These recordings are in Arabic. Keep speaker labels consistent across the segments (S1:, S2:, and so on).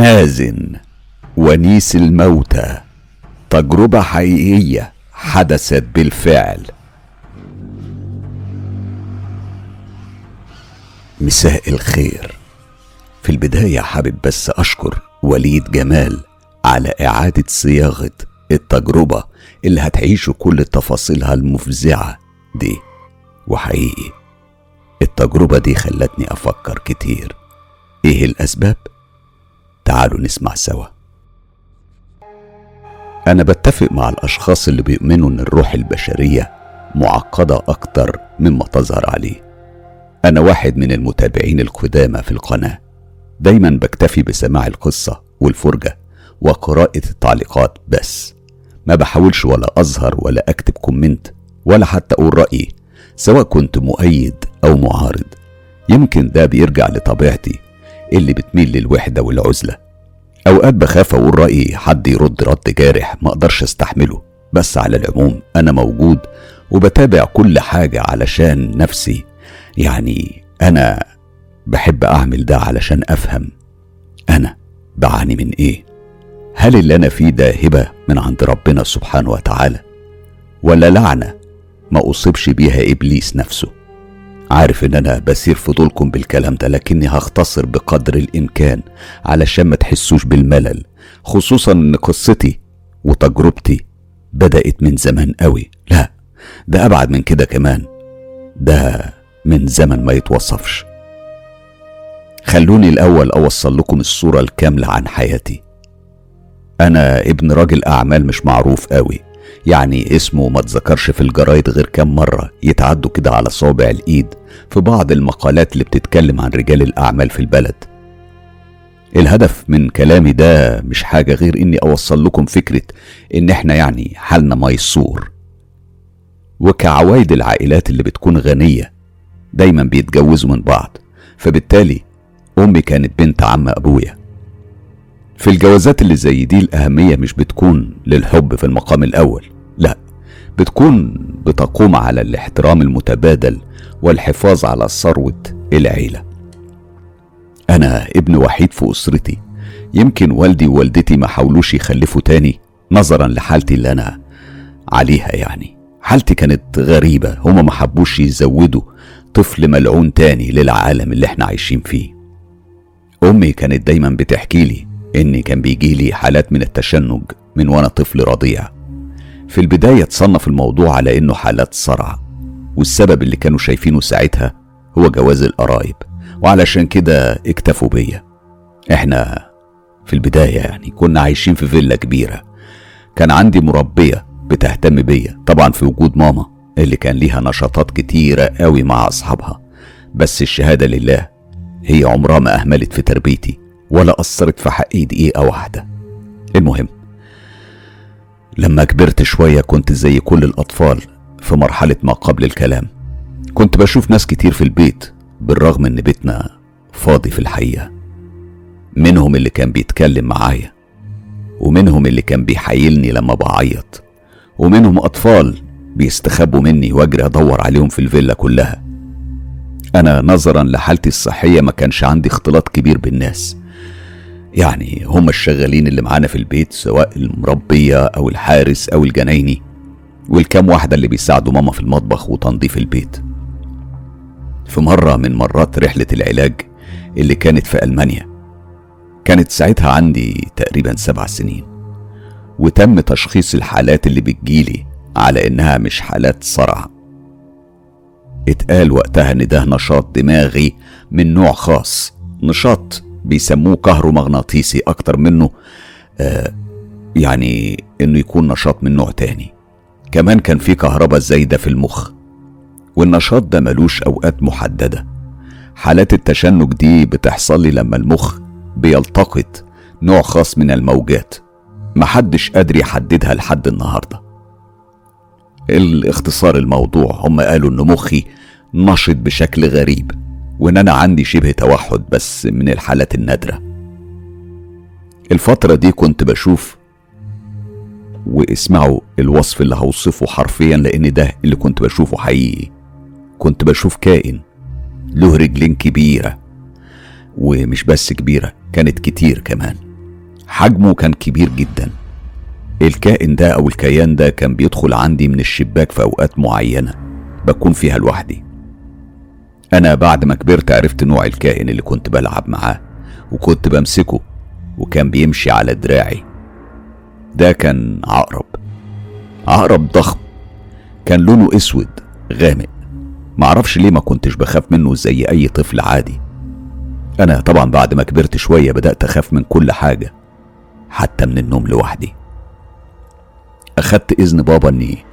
S1: مازن ونيس الموتى تجربة حقيقية حدثت بالفعل. مساء الخير. في البداية حابب بس أشكر وليد جمال على إعادة صياغة التجربة اللي هتعيشوا كل تفاصيلها المفزعة دي. وحقيقي التجربة دي خلتني أفكر كتير. إيه الأسباب؟ تعالوا نسمع سوا. أنا بتفق مع الأشخاص اللي بيؤمنوا إن الروح البشرية معقدة أكتر مما تظهر عليه. أنا واحد من المتابعين القدامى في القناة. دايما بكتفي بسماع القصة والفرجة وقراءة التعليقات بس. ما بحاولش ولا أظهر ولا أكتب كومنت ولا حتى أقول رأيي سواء كنت مؤيد أو معارض. يمكن ده بيرجع لطبيعتي. اللي بتميل للوحدة والعزلة. أوقات بخاف أقول رأيي حد يرد رد جارح ما أقدرش أستحمله. بس على العموم أنا موجود وبتابع كل حاجة علشان نفسي. يعني أنا بحب أعمل ده علشان أفهم. أنا بعاني من إيه؟ هل اللي أنا فيه ده هبة من عند ربنا سبحانه وتعالى؟ ولا لعنة ما أصيبش بيها إبليس نفسه؟ عارف ان أنا بسير فضولكم بالكلام ده لكني هختصر بقدر الإمكان علشان ما تحسوش بالملل خصوصا إن قصتي وتجربتي بدأت من زمان قوي. لا ده أبعد من كده كمان. ده من زمن ما يتوصفش. خلوني الأول أوصل لكم الصورة الكاملة عن حياتي. أنا ابن راجل أعمال مش معروف قوي. يعني اسمه ما اتذكرش في الجرايد غير كام مرة يتعدوا كده على صابع الإيد في بعض المقالات اللي بتتكلم عن رجال الأعمال في البلد. الهدف من كلامي ده مش حاجة غير إني أوصل لكم فكرة إن إحنا يعني حالنا ميسور. وكعوايد العائلات اللي بتكون غنية دايما بيتجوزوا من بعض. فبالتالي أمي كانت بنت عم أبويا. في الجوازات اللي زي دي الأهمية مش بتكون للحب في المقام الأول. لا بتكون بتقوم على الاحترام المتبادل والحفاظ على ثروة العيلة. أنا ابن وحيد في أسرتي. يمكن والدي ووالدتي ما حاولوش يخلفوا تاني نظرا لحالتي اللي أنا عليها يعني. حالتي كانت غريبة هما ما حبوش يزودوا طفل ملعون تاني للعالم اللي إحنا عايشين فيه. أمي كانت دايما بتحكي لي إن كان بيجي لي حالات من التشنج من وأنا طفل رضيع. في البداية تصنف الموضوع على إنه حالات صرع والسبب اللي كانوا شايفينه ساعتها هو جواز القرايب وعلشان كده اكتفوا بيا. إحنا في البداية يعني كنا عايشين في فيلا كبيرة. كان عندي مربية بتهتم بيا طبعا في وجود ماما اللي كان ليها نشاطات كتيرة قوي مع أصحابها. بس الشهادة لله هي عمرها ما أهملت في تربيتي ولا أثرت في حقي دقيقة واحدة. المهم لما كبرت شوية كنت زي كل الأطفال في مرحلة ما قبل الكلام. كنت بشوف ناس كتير في البيت بالرغم إن بيتنا فاضي في الحقيقة. منهم اللي كان بيتكلم معايا ومنهم اللي كان بيحايلني لما بعيط ومنهم أطفال بيستخبوا مني وأجري أدور عليهم في الفيلا كلها. أنا نظرا لحالتي الصحية ما كانش عندي اختلاط كبير بالناس. يعني هم الشغالين اللي معانا في البيت سواء المربية أو الحارس أو الجنايني والكام واحدة اللي بيساعدوا ماما في المطبخ وتنظيف البيت. في مرة من مرات رحلة العلاج اللي كانت في ألمانيا. كانت ساعتها عندي تقريبا سبع سنين. وتم تشخيص الحالات اللي بتجيلي على إنها مش حالات صرع. اتقال وقتها إن ده نشاط دماغي من نوع خاص نشاط بيسموه كهرومغناطيسي أكتر منه آه يعني إنه يكون نشاط من نوع تاني. كمان كان في كهرباء زايدة في المخ والنشاط ده ملوش أوقات محددة. حالات التشنج دي بتحصل لي لما المخ بيلتقط نوع خاص من الموجات محدش قادر يحددها لحد النهاردة. الاختصار الموضوع هم قالوا إن مخي نشط بشكل غريب. وإن أنا عندي شبه توحد بس من الحالات النادرة. الفترة دي كنت بشوف واسمعوا الوصف اللي هوصفه حرفيا لأن ده اللي كنت بشوفه حقيقي. كنت بشوف كائن له رجلين كبيرة ومش بس كبيرة كانت كتير كمان. حجمه كان كبير جدا. الكائن ده أو الكيان ده كان بيدخل عندي من الشباك في أوقات معينة بكون فيها لوحدي. أنا بعد ما كبرت عرفت نوع الكائن اللي كنت بلعب معاه وكنت بمسكه وكان بيمشي على دراعي. ده كان عقرب. عقرب ضخم. كان لونه أسود غامق. معرفش ليه ما كنتش بخاف منه زي أي طفل عادي. أنا طبعا بعد ما كبرت شوية بدأت أخاف من كل حاجة حتى من النوم لوحدي. أخدت إذن بابا إني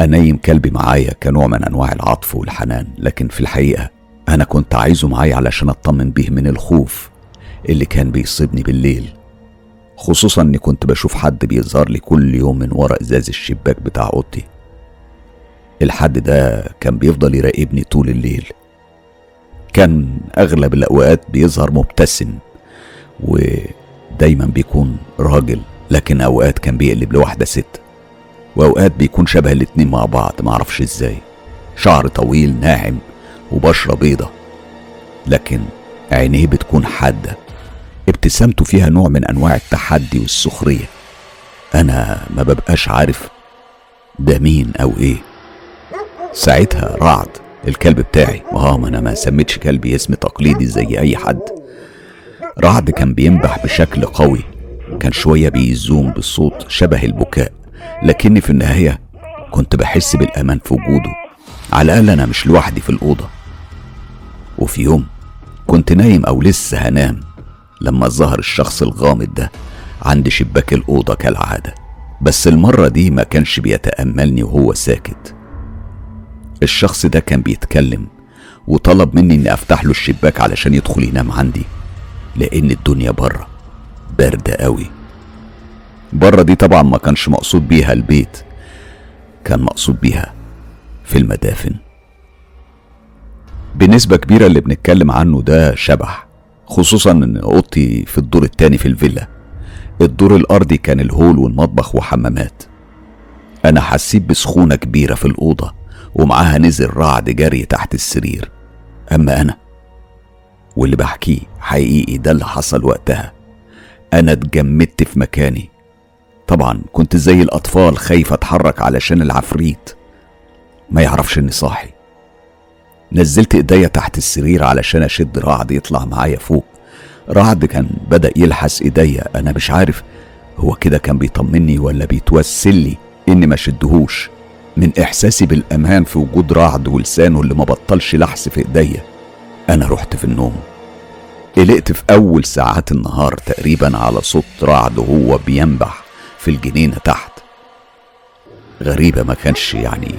S1: أنيم كلبي معايا كنوع من أنواع العطف والحنان لكن في الحقيقة أنا كنت عايزه معايا علشان أطمن بيه من الخوف اللي كان بيصيبني بالليل. خصوصا إني كنت بشوف حد بيظهر لي كل يوم من ورا إزاز الشباك بتاع أوضتي. الحد ده كان بيفضل يراقبني طول الليل. كان أغلب الأوقات بيظهر مبتسم ودايما بيكون راجل لكن أوقات كان بيقلب لواحدة ست. وأوقات بيكون شبه الاتنين مع بعض معرفش إزاي. شعر طويل ناعم وبشرة بيضة. لكن عينيه بتكون حادة. ابتسامته فيها نوع من أنواع التحدي والسخرية. أنا ما ببقاش عارف ده مين أو إيه. ساعتها رعد الكلب بتاعي. ما أنا ما سميتش كلبي اسم تقليدي زي أي حد. رعد كان بينبح بشكل قوي. كان شوية بيزوم بصوت شبه البكاء. لكني في النهاية كنت بحس بالأمان في وجوده. على الأقل أنا مش لوحدي في الأوضة. وفي يوم كنت نايم أو لسه هنام لما ظهر الشخص الغامض ده عند شباك الأوضة كالعادة. بس المرة دي ما كانش بيتأملني وهو ساكت. الشخص ده كان بيتكلم وطلب مني إني أفتح له الشباك علشان يدخل ينام عندي لأن الدنيا بره باردة قوي. بره دي طبعا ما كانش مقصود بيها البيت. كان مقصود بيها في المدافن. بنسبة كبيرة اللي بنتكلم عنه ده شبح خصوصا إن أوضتي في الدور التاني في الفيلا. الدور الأرضي كان الهول والمطبخ وحمامات. أنا حسيت بسخونة كبيرة في الأوضة ومعاها نزل رعد جري تحت السرير. أما أنا واللي بحكيه حقيقي ده اللي حصل وقتها. أنا اتجمدت في مكاني. طبعا كنت زي الأطفال خايفة أتحرك علشان العفريت. ما يعرفش إني صاحي. نزلت إيديا تحت السرير علشان أشد رعد يطلع معايا فوق. رعد كان بدأ يلحس إيديا. أنا مش عارف هو كده كان بيطمني ولا بيتوسل لي إني ما شدهوش. من إحساسي بالأمان في وجود رعد ولسانه اللي ما بطلش لحس في إيديا أنا رحت في النوم. قلقت في أول ساعات النهار تقريبا على صوت رعد وهو بينبح. في الجنينة تحت. غريبة ما كانش يعني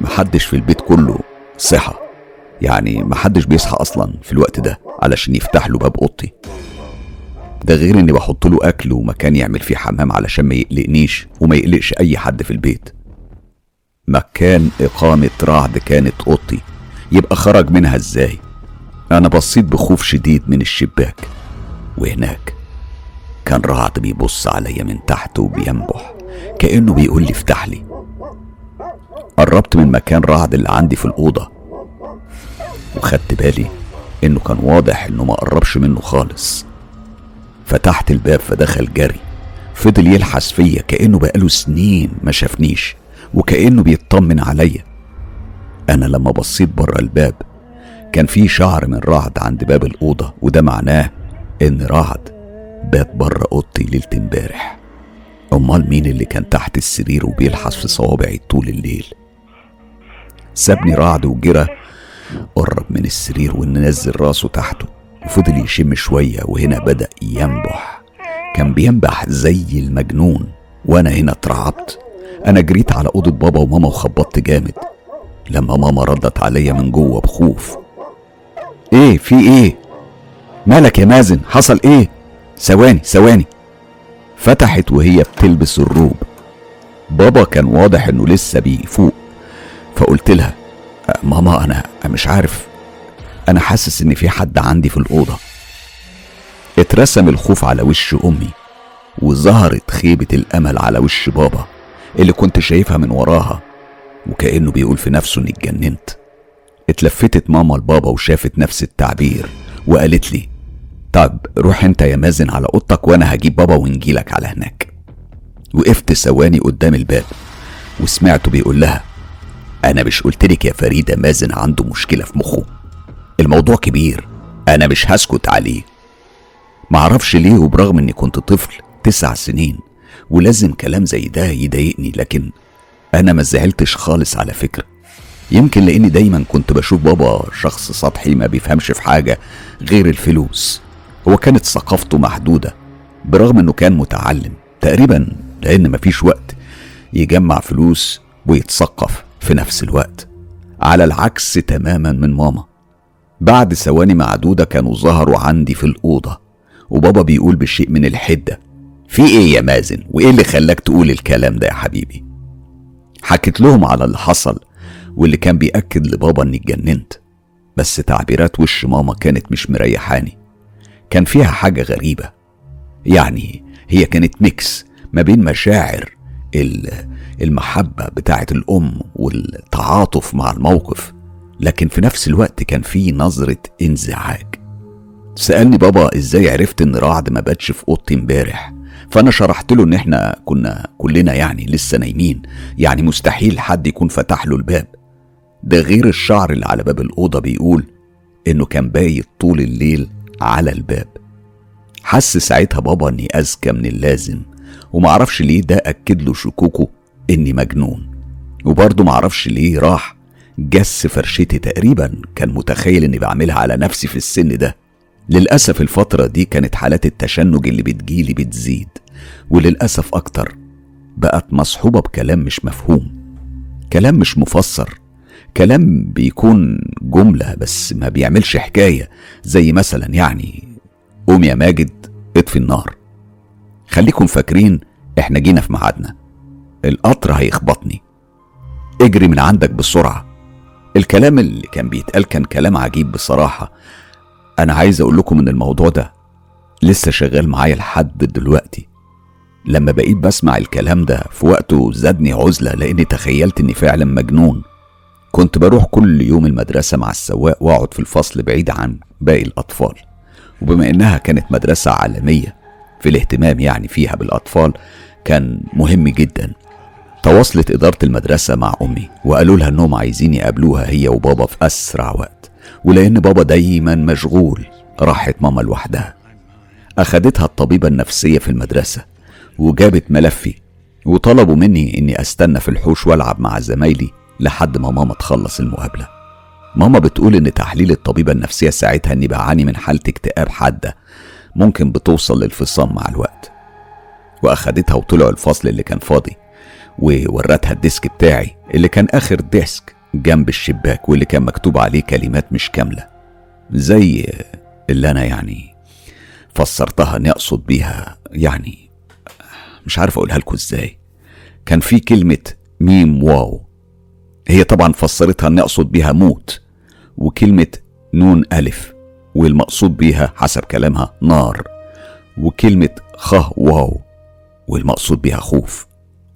S1: محدش في البيت كله صحى يعني محدش بيصحى أصلا في الوقت ده علشان يفتح له باب أوضتي. ده غير إني بحط له أكل ومكان يعمل فيه حمام علشان ما يقلقنيش وما يقلقش أي حد في البيت. مكان إقامة رعد كانت أوضتي. يبقى خرج منها إزاي؟ أنا بصيت بخوف شديد من الشباك. وهناك كان رعد بيبص عليا من تحت وبينبح كأنه بيقول لي افتح لي. قربت من مكان رعد اللي عندي في الأوضة. وخدت بالي إنه كان واضح إنه ما قربش منه خالص. فتحت الباب فدخل جري. فضل يلحس فيا كأنه بقاله سنين ما شافنيش وكأنه بيطمن عليا. أنا لما بصيت بره الباب كان في شعر من رعد عند باب الأوضة وده معناه إن رعد بات بره أوضتي ليلة امبارح. أمال مين اللي كان تحت السرير وبيلحس في صوابعي طول الليل؟ سابني رعد وجرى قرب من السرير ونزل راسه تحته وفضل يشم شوية وهنا بدأ ينبح. كان بينبح زي المجنون وأنا هنا اترعبت. أنا جريت على أوضة بابا وماما وخبطت جامد. لما ماما ردت عليا من جوه بخوف. إيه في إيه؟ مالك يا مازن؟ حصل إيه؟ ثواني ثواني. فتحت وهي بتلبس الروب. بابا كان واضح إنه لسه بيفوق. فقلت لها ماما أنا مش عارف. أنا حاسس إن في حد عندي في الأوضة. اترسم الخوف على وش أمي وظهرت خيبة الأمل على وش بابا اللي كنت شايفها من وراها وكأنه بيقول في نفسه إني اتجننت. اتلفتت ماما لبابا وشافت نفس التعبير وقالت لي طب روح انت يا مازن على اوضتك وأنا هجيب بابا ونجيلك على هناك. وقفت ثواني قدام الباب وسمعته بيقول لها أنا مش قلتلك يا فريدة مازن عنده مشكلة في مخه. الموضوع كبير أنا مش هسكت عليه. معرفش ليه وبرغم إني كنت طفل تسع سنين ولازم كلام زي ده يضايقني لكن أنا ما زعلتش خالص على فكرة. يمكن لأني دايما كنت بشوف بابا شخص سطحي ما بيفهمش في حاجة غير الفلوس. هو كانت ثقافته محدودة برغم إنه كان متعلم. تقريبا لأن مفيش وقت يجمع فلوس ويتثقف في نفس الوقت. على العكس تماما من ماما. بعد ثواني معدودة كانوا ظهروا عندي في الأوضة وبابا بيقول بشيء من الحدة. في إيه يا مازن؟ وإيه اللي خلاك تقول الكلام ده يا حبيبي؟ حكيت لهم على اللي حصل واللي كان بيأكد لبابا إني اتجننت. بس تعبيرات وش ماما كانت مش مريحاني. كان فيها حاجة غريبة. يعني هي كانت ميكس ما بين مشاعر المحبة بتاعة الأم والتعاطف مع الموقف لكن في نفس الوقت كان في نظرة انزعاج. سألني بابا إزاي عرفت إن رعد ما باتش في أوضتي امبارح؟ فأنا شرحت له إن إحنا كنا كلنا يعني لسه نايمين يعني مستحيل حد يكون فتح له الباب. ده غير الشعر اللي على باب الأوضة بيقول إنه كان بايت طول الليل على الباب. حس ساعتها بابا إني أذكى من اللازم ومعرفش ليه ده أكد له شكوكه إني مجنون. وبرضه معرفش ليه راح جس فرشتي تقريبا كان متخيل إني بعملها على نفسي في السن ده. للأسف الفترة دي كانت حالات التشنج اللي بتجيلي بتزيد وللأسف أكتر بقت مصحوبة بكلام مش مفهوم كلام مش مفسر. كلام بيكون جملة بس ما بيعملش حكاية زي مثلا يعني قوم يا ماجد اطفي النار. خليكم فاكرين إحنا جينا في ميعادنا. القطر هيخبطني. اجري من عندك بسرعة. الكلام اللي كان بيتقال كان كلام عجيب بصراحة. أنا عايز أقول لكم إن الموضوع ده لسه شغال معايا لحد دلوقتي. لما بقيت بسمع الكلام ده في وقته زادني عزلة لأني تخيلت إني فعلا مجنون. كنت بروح كل يوم المدرسة مع السواق وأقعد في الفصل بعيد عن باقي الأطفال. وبما إنها كانت مدرسة عالمية في الاهتمام يعني فيها بالأطفال كان مهم جدا. تواصلت إدارة المدرسة مع أمي وقالوا لها إنهم عايزين يقابلوها هي وبابا في أسرع وقت. ولأن بابا دايما مشغول راحت ماما لوحدها. أخدتها الطبيبة النفسية في المدرسة وجابت ملفي وطلبوا مني إني أستنى في الحوش وألعب مع زمايلي لحد ما ماما تخلص المقابلة. ماما بتقول إن تحليل الطبيبة النفسية ساعتها إني بعاني من حالة اكتئاب حادة ممكن بتوصل للفصام مع الوقت. وأخدتها وطلعوا الفصل اللي كان فاضي وورتها ال desk بتاعي اللي كان آخر desk جنب الشباك واللي كان مكتوب عليه كلمات مش كاملة. زي اللي أنا يعني فسرتها إني أقصد بيها يعني مش عارف أقولها لكم إزاي. كان في كلمة ميم واو. هي طبعا فسرتها اني أقصد بيها موت وكلمة نون ألف والمقصود بيها حسب كلامها نار وكلمة خ واو والمقصود بيها خوف.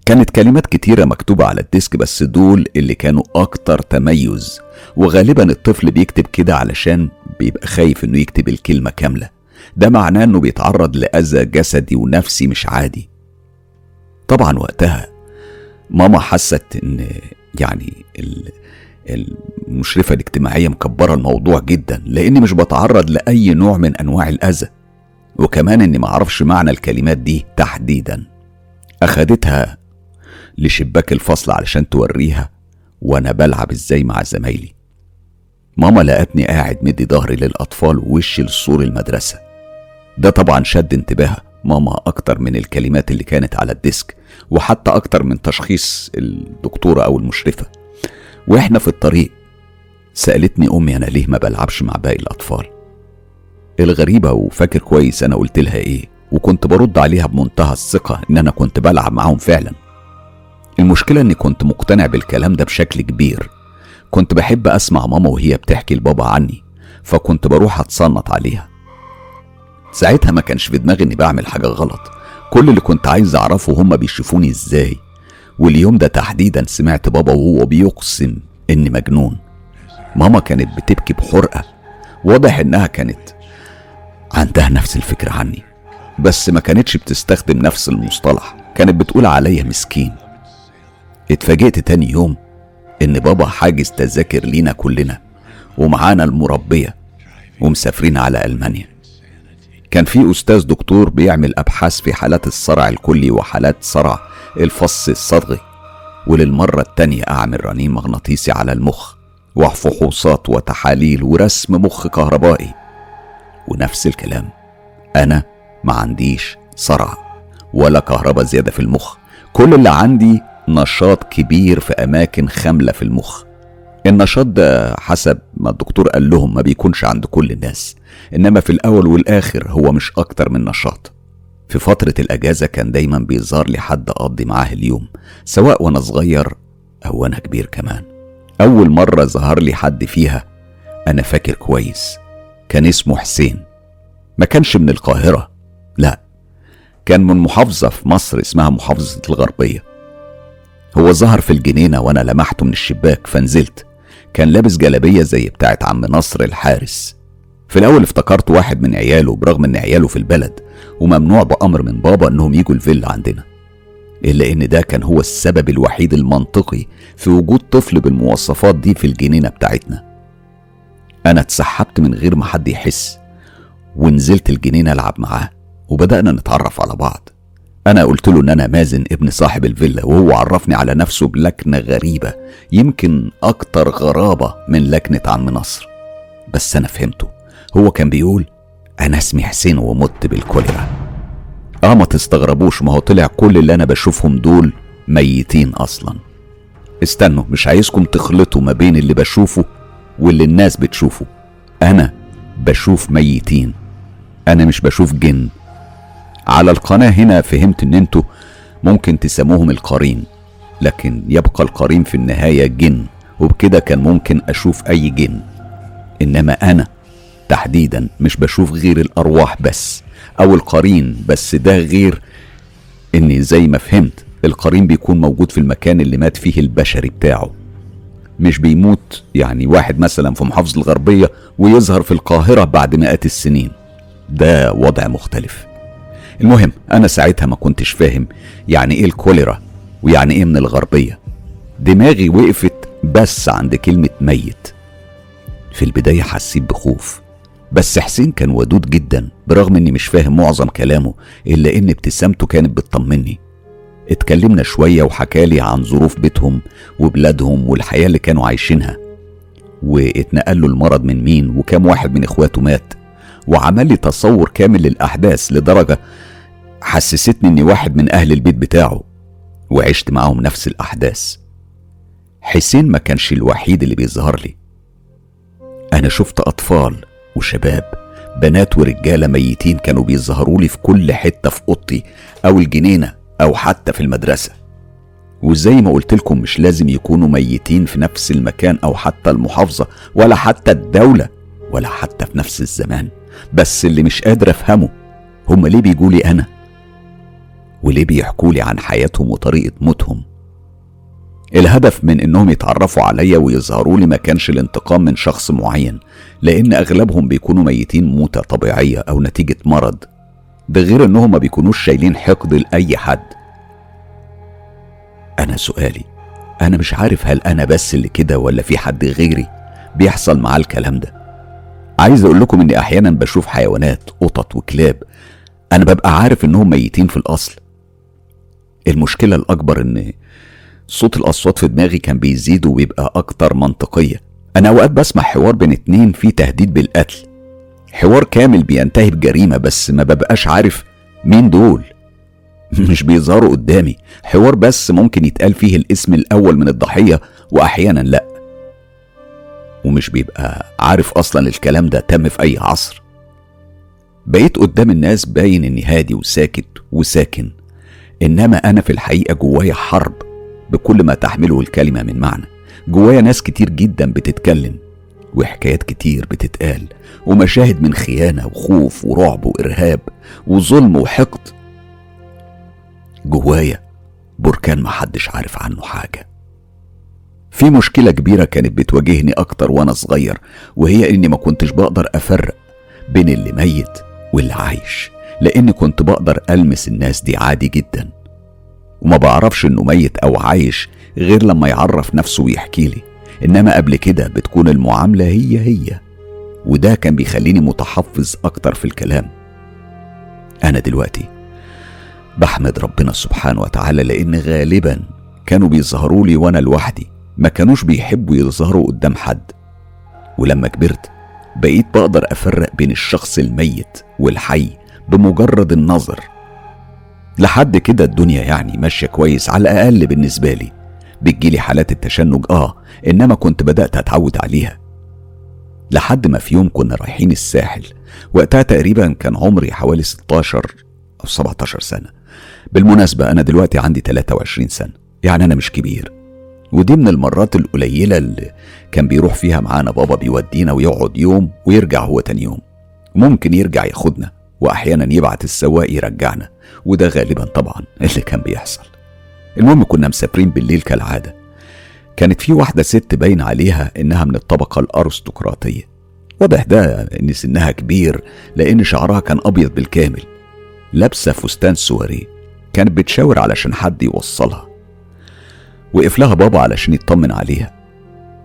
S1: كانت كلمات كتيرة مكتوبة على ال desk بس دول اللي كانوا أكتر تميز وغالبا الطفل بيكتب كده علشان بيبقى خايف إنه يكتب الكلمة كاملة. ده معناه إنه بيتعرض لأذى جسدي ونفسي مش عادي. طبعا وقتها ماما حست إن يعني المشرفة الاجتماعية مكبرة الموضوع جدا لأني مش بتعرض لأي نوع من أنواع الأذى. وكمان إني معرفش معنى الكلمات دي تحديدا. أخدتها لشباك الفصل علشان توريها وأنا بلعب إزاي مع زمايلي. ماما لقتني قاعد مدي ظهري للأطفال ووشي لسور المدرسة. ده طبعا شد انتباهها. ماما أكتر من الكلمات اللي كانت على الديسك وحتى أكتر من تشخيص الدكتورة أو المشرفة. وإحنا في الطريق سألتني أمي أنا ليه ما بلعبش مع باقي الأطفال. الغريبة وفاكر كويس أنا قلت لها إيه وكنت برد عليها بمنتهى الثقة إن أنا كنت بلعب معاهم فعلا. المشكلة إني كنت مقتنع بالكلام ده بشكل كبير. كنت بحب أسمع ماما وهي بتحكي لبابا عني فكنت بروح أتصنت عليها. ساعتها ما كانش في دماغي إني بعمل حاجة غلط. كل اللي كنت عايز أعرفه هما بيشوفوني إزاي. واليوم ده تحديدا سمعت بابا وهو بيقسم إني مجنون. ماما كانت بتبكي بحرقة. واضح إنها كانت عندها نفس الفكرة عني. بس ما كانتش بتستخدم نفس المصطلح. كانت بتقول عليا مسكين. اتفاجئت تاني يوم إن بابا حاجز تذاكر لينا كلنا. ومعانا المربية. ومسافرين على ألمانيا. كان في أستاذ دكتور بيعمل أبحاث في حالات الصرع الكلي وحالات صرع الفص الصدغي وللمرة التانية أعمل رنين مغناطيسي على المخ وفحوصات وتحاليل ورسم مخ كهربائي. ونفس الكلام أنا ما عنديش صرع ولا كهرباء زيادة في المخ. كل اللي عندي نشاط كبير في أماكن خاملة في المخ. النشاط ده حسب ما الدكتور قال لهم ما بيكونش عند كل الناس. إنما في الأول والآخر هو مش أكتر من نشاط. في فترة الأجازة كان دايما بيظهر لي حد أقضي معاه اليوم سواء وأنا صغير أو وأنا كبير كمان. أول مرة ظهر لي حد فيها أنا فاكر كويس كان اسمه حسين. ما كانش من القاهرة لا كان من محافظة في مصر اسمها محافظة الغربية. هو ظهر في الجنينة وأنا لمحته من الشباك فنزلت. كان لابس جلابية زي بتاعت عم نصر الحارس. في الأول افتكرت واحد من عياله برغم إن عياله في البلد وممنوع بأمر من بابا إنهم يجوا الفيلا عندنا إلا إن ده كان هو السبب الوحيد المنطقي في وجود طفل بالمواصفات دي في الجنينة بتاعتنا. أنا اتسحبت من غير ما حد يحس ونزلت الجنينة ألعب معاه وبدأنا نتعرف على بعض. أنا قلت له إن أنا مازن ابن صاحب الفيلا وهو عرفني على نفسه بلكنة غريبة يمكن أكتر غرابة من لكنة عم نصر. بس أنا فهمته. هو كان بيقول أنا اسمي حسين ومت بالكوليرا. آه ما تستغربوش ما هو طلع كل اللي أنا بشوفهم دول ميتين أصلا. استنوا مش عايزكم تخلطوا ما بين اللي بشوفه واللي الناس بتشوفه. أنا بشوف ميتين. أنا مش بشوف جن. على القناة هنا فهمت إن أنتوا ممكن تسموهم القرين لكن يبقى القرين في النهاية جن وبكده كان ممكن أشوف أي جن. إنما أنا تحديدا مش بشوف غير الأرواح بس أو القرين بس ده غير إني زي ما فهمت القرين بيكون موجود في المكان اللي مات فيه البشري بتاعه. مش بيموت يعني واحد مثلا في محافظة الغربية ويظهر في القاهرة بعد مئات السنين. ده وضع مختلف. المهم أنا ساعتها ما كنتش فاهم يعني إيه الكوليرا ويعني إيه من الغربية. دماغي وقفت بس عند كلمة ميت. في البداية حسيت بخوف. بس حسين كان ودود جدا برغم إني مش فاهم معظم كلامه إلا إن ابتسامته كانت بتطمني. اتكلمنا شوية وحكالي عن ظروف بيتهم وبلادهم والحياة اللي كانوا عايشينها. واتنقل له المرض من مين وكام واحد من إخواته مات. وعمل لي تصور كامل للأحداث لدرجة حسستني إني واحد من أهل البيت بتاعه. وعشت معاهم نفس الأحداث. حسين ما كانش الوحيد اللي بيظهر لي. أنا شفت أطفال. وشباب بنات ورجالة ميتين كانوا بيظهروا لي في كل حتة في أوضتي أو الجنينة أو حتى في المدرسة. وزي ما قلت لكم مش لازم يكونوا ميتين في نفس المكان أو حتى المحافظة ولا حتى الدولة ولا حتى في نفس الزمان. بس اللي مش قادر أفهمه هم ليه بيجولي أنا؟ وليه بيحكولي عن حياتهم وطريقة موتهم؟ الهدف من إنهم يتعرفوا عليا ويظهروا لي ما كانش الانتقام من شخص معين لأن أغلبهم بيكونوا ميتين موتة طبيعية أو نتيجة مرض ده غير انهم ما بيكونوش شايلين حقد لأي حد. أنا سؤالي أنا مش عارف هل أنا بس اللي كده ولا في حد غيري بيحصل معاه الكلام ده. عايز أقول لكم إني أحيانا بشوف حيوانات قطط وكلاب أنا ببقى عارف إنهم ميتين في الأصل. المشكلة الأكبر إن صوت الأصوات في دماغي كان بيزيد وبيبقى أكتر منطقية. أنا أوقات بسمع حوار بين اتنين فيه تهديد بالقتل. حوار كامل بينتهي بجريمة بس ما ببقاش عارف مين دول. مش بيظهروا قدامي. حوار بس ممكن يتقال فيه الاسم الأول من الضحية وأحيانا لأ. ومش بيبقى عارف أصلا الكلام ده تم في أي عصر. بقيت قدام الناس باين إني هادي وساكت وساكن إنما أنا في الحقيقة جوايا حرب. بكل ما تحمله الكلمة من معنى. جوايا ناس كتير جدا بتتكلم وحكايات كتير بتتقال ومشاهد من خيانة وخوف ورعب وإرهاب وظلم وحقد. جوايا بركان محدش عارف عنه حاجة. في مشكلة كبيرة كانت بتواجهني أكتر وأنا صغير وهي إني ما كنتش بقدر أفرق بين اللي ميت واللي عايش لأني كنت بقدر ألمس الناس دي عادي جدا. وما بعرفش إنه ميت أو عايش غير لما يعرف نفسه ويحكي لي. إنما قبل كده بتكون المعاملة هي هي وده كان بيخليني متحفظ أكتر في الكلام. أنا دلوقتي بحمد ربنا سبحانه وتعالى لأن غالبا كانوا بيظهروا لي وأنا لوحدي ما كانوش بيحبوا يظهروا قدام حد. ولما كبرت بقيت بقدر أفرق بين الشخص الميت والحي بمجرد النظر. لحد كده الدنيا يعني ماشية كويس على الأقل بالنسبة لي. بتجيلي حالات التشنج آه إنما كنت بدأت أتعود عليها. لحد ما في يوم كنا رايحين الساحل وقتها تقريبا كان عمري حوالي 16 أو 17 سنة. بالمناسبة أنا دلوقتي عندي 23 سنة يعني أنا مش كبير. ودي من المرات القليلة اللي كان بيروح فيها معانا بابا بيودينا ويقعد يوم ويرجع هو تاني يوم. ممكن يرجع ياخدنا وأحيانا يبعت السواق يرجعنا. وده غالبا طبعا اللي كان بيحصل. المهم كنا مسافرين بالليل كالعادة. كانت في واحدة ست باين عليها إنها من الطبقة الأرستقراطية. واضح ده إن سنها كبير لأن شعرها كان أبيض بالكامل. لابسة فستان سواري كانت بتشاور علشان حد يوصلها. وقف لها بابا علشان يطمن عليها.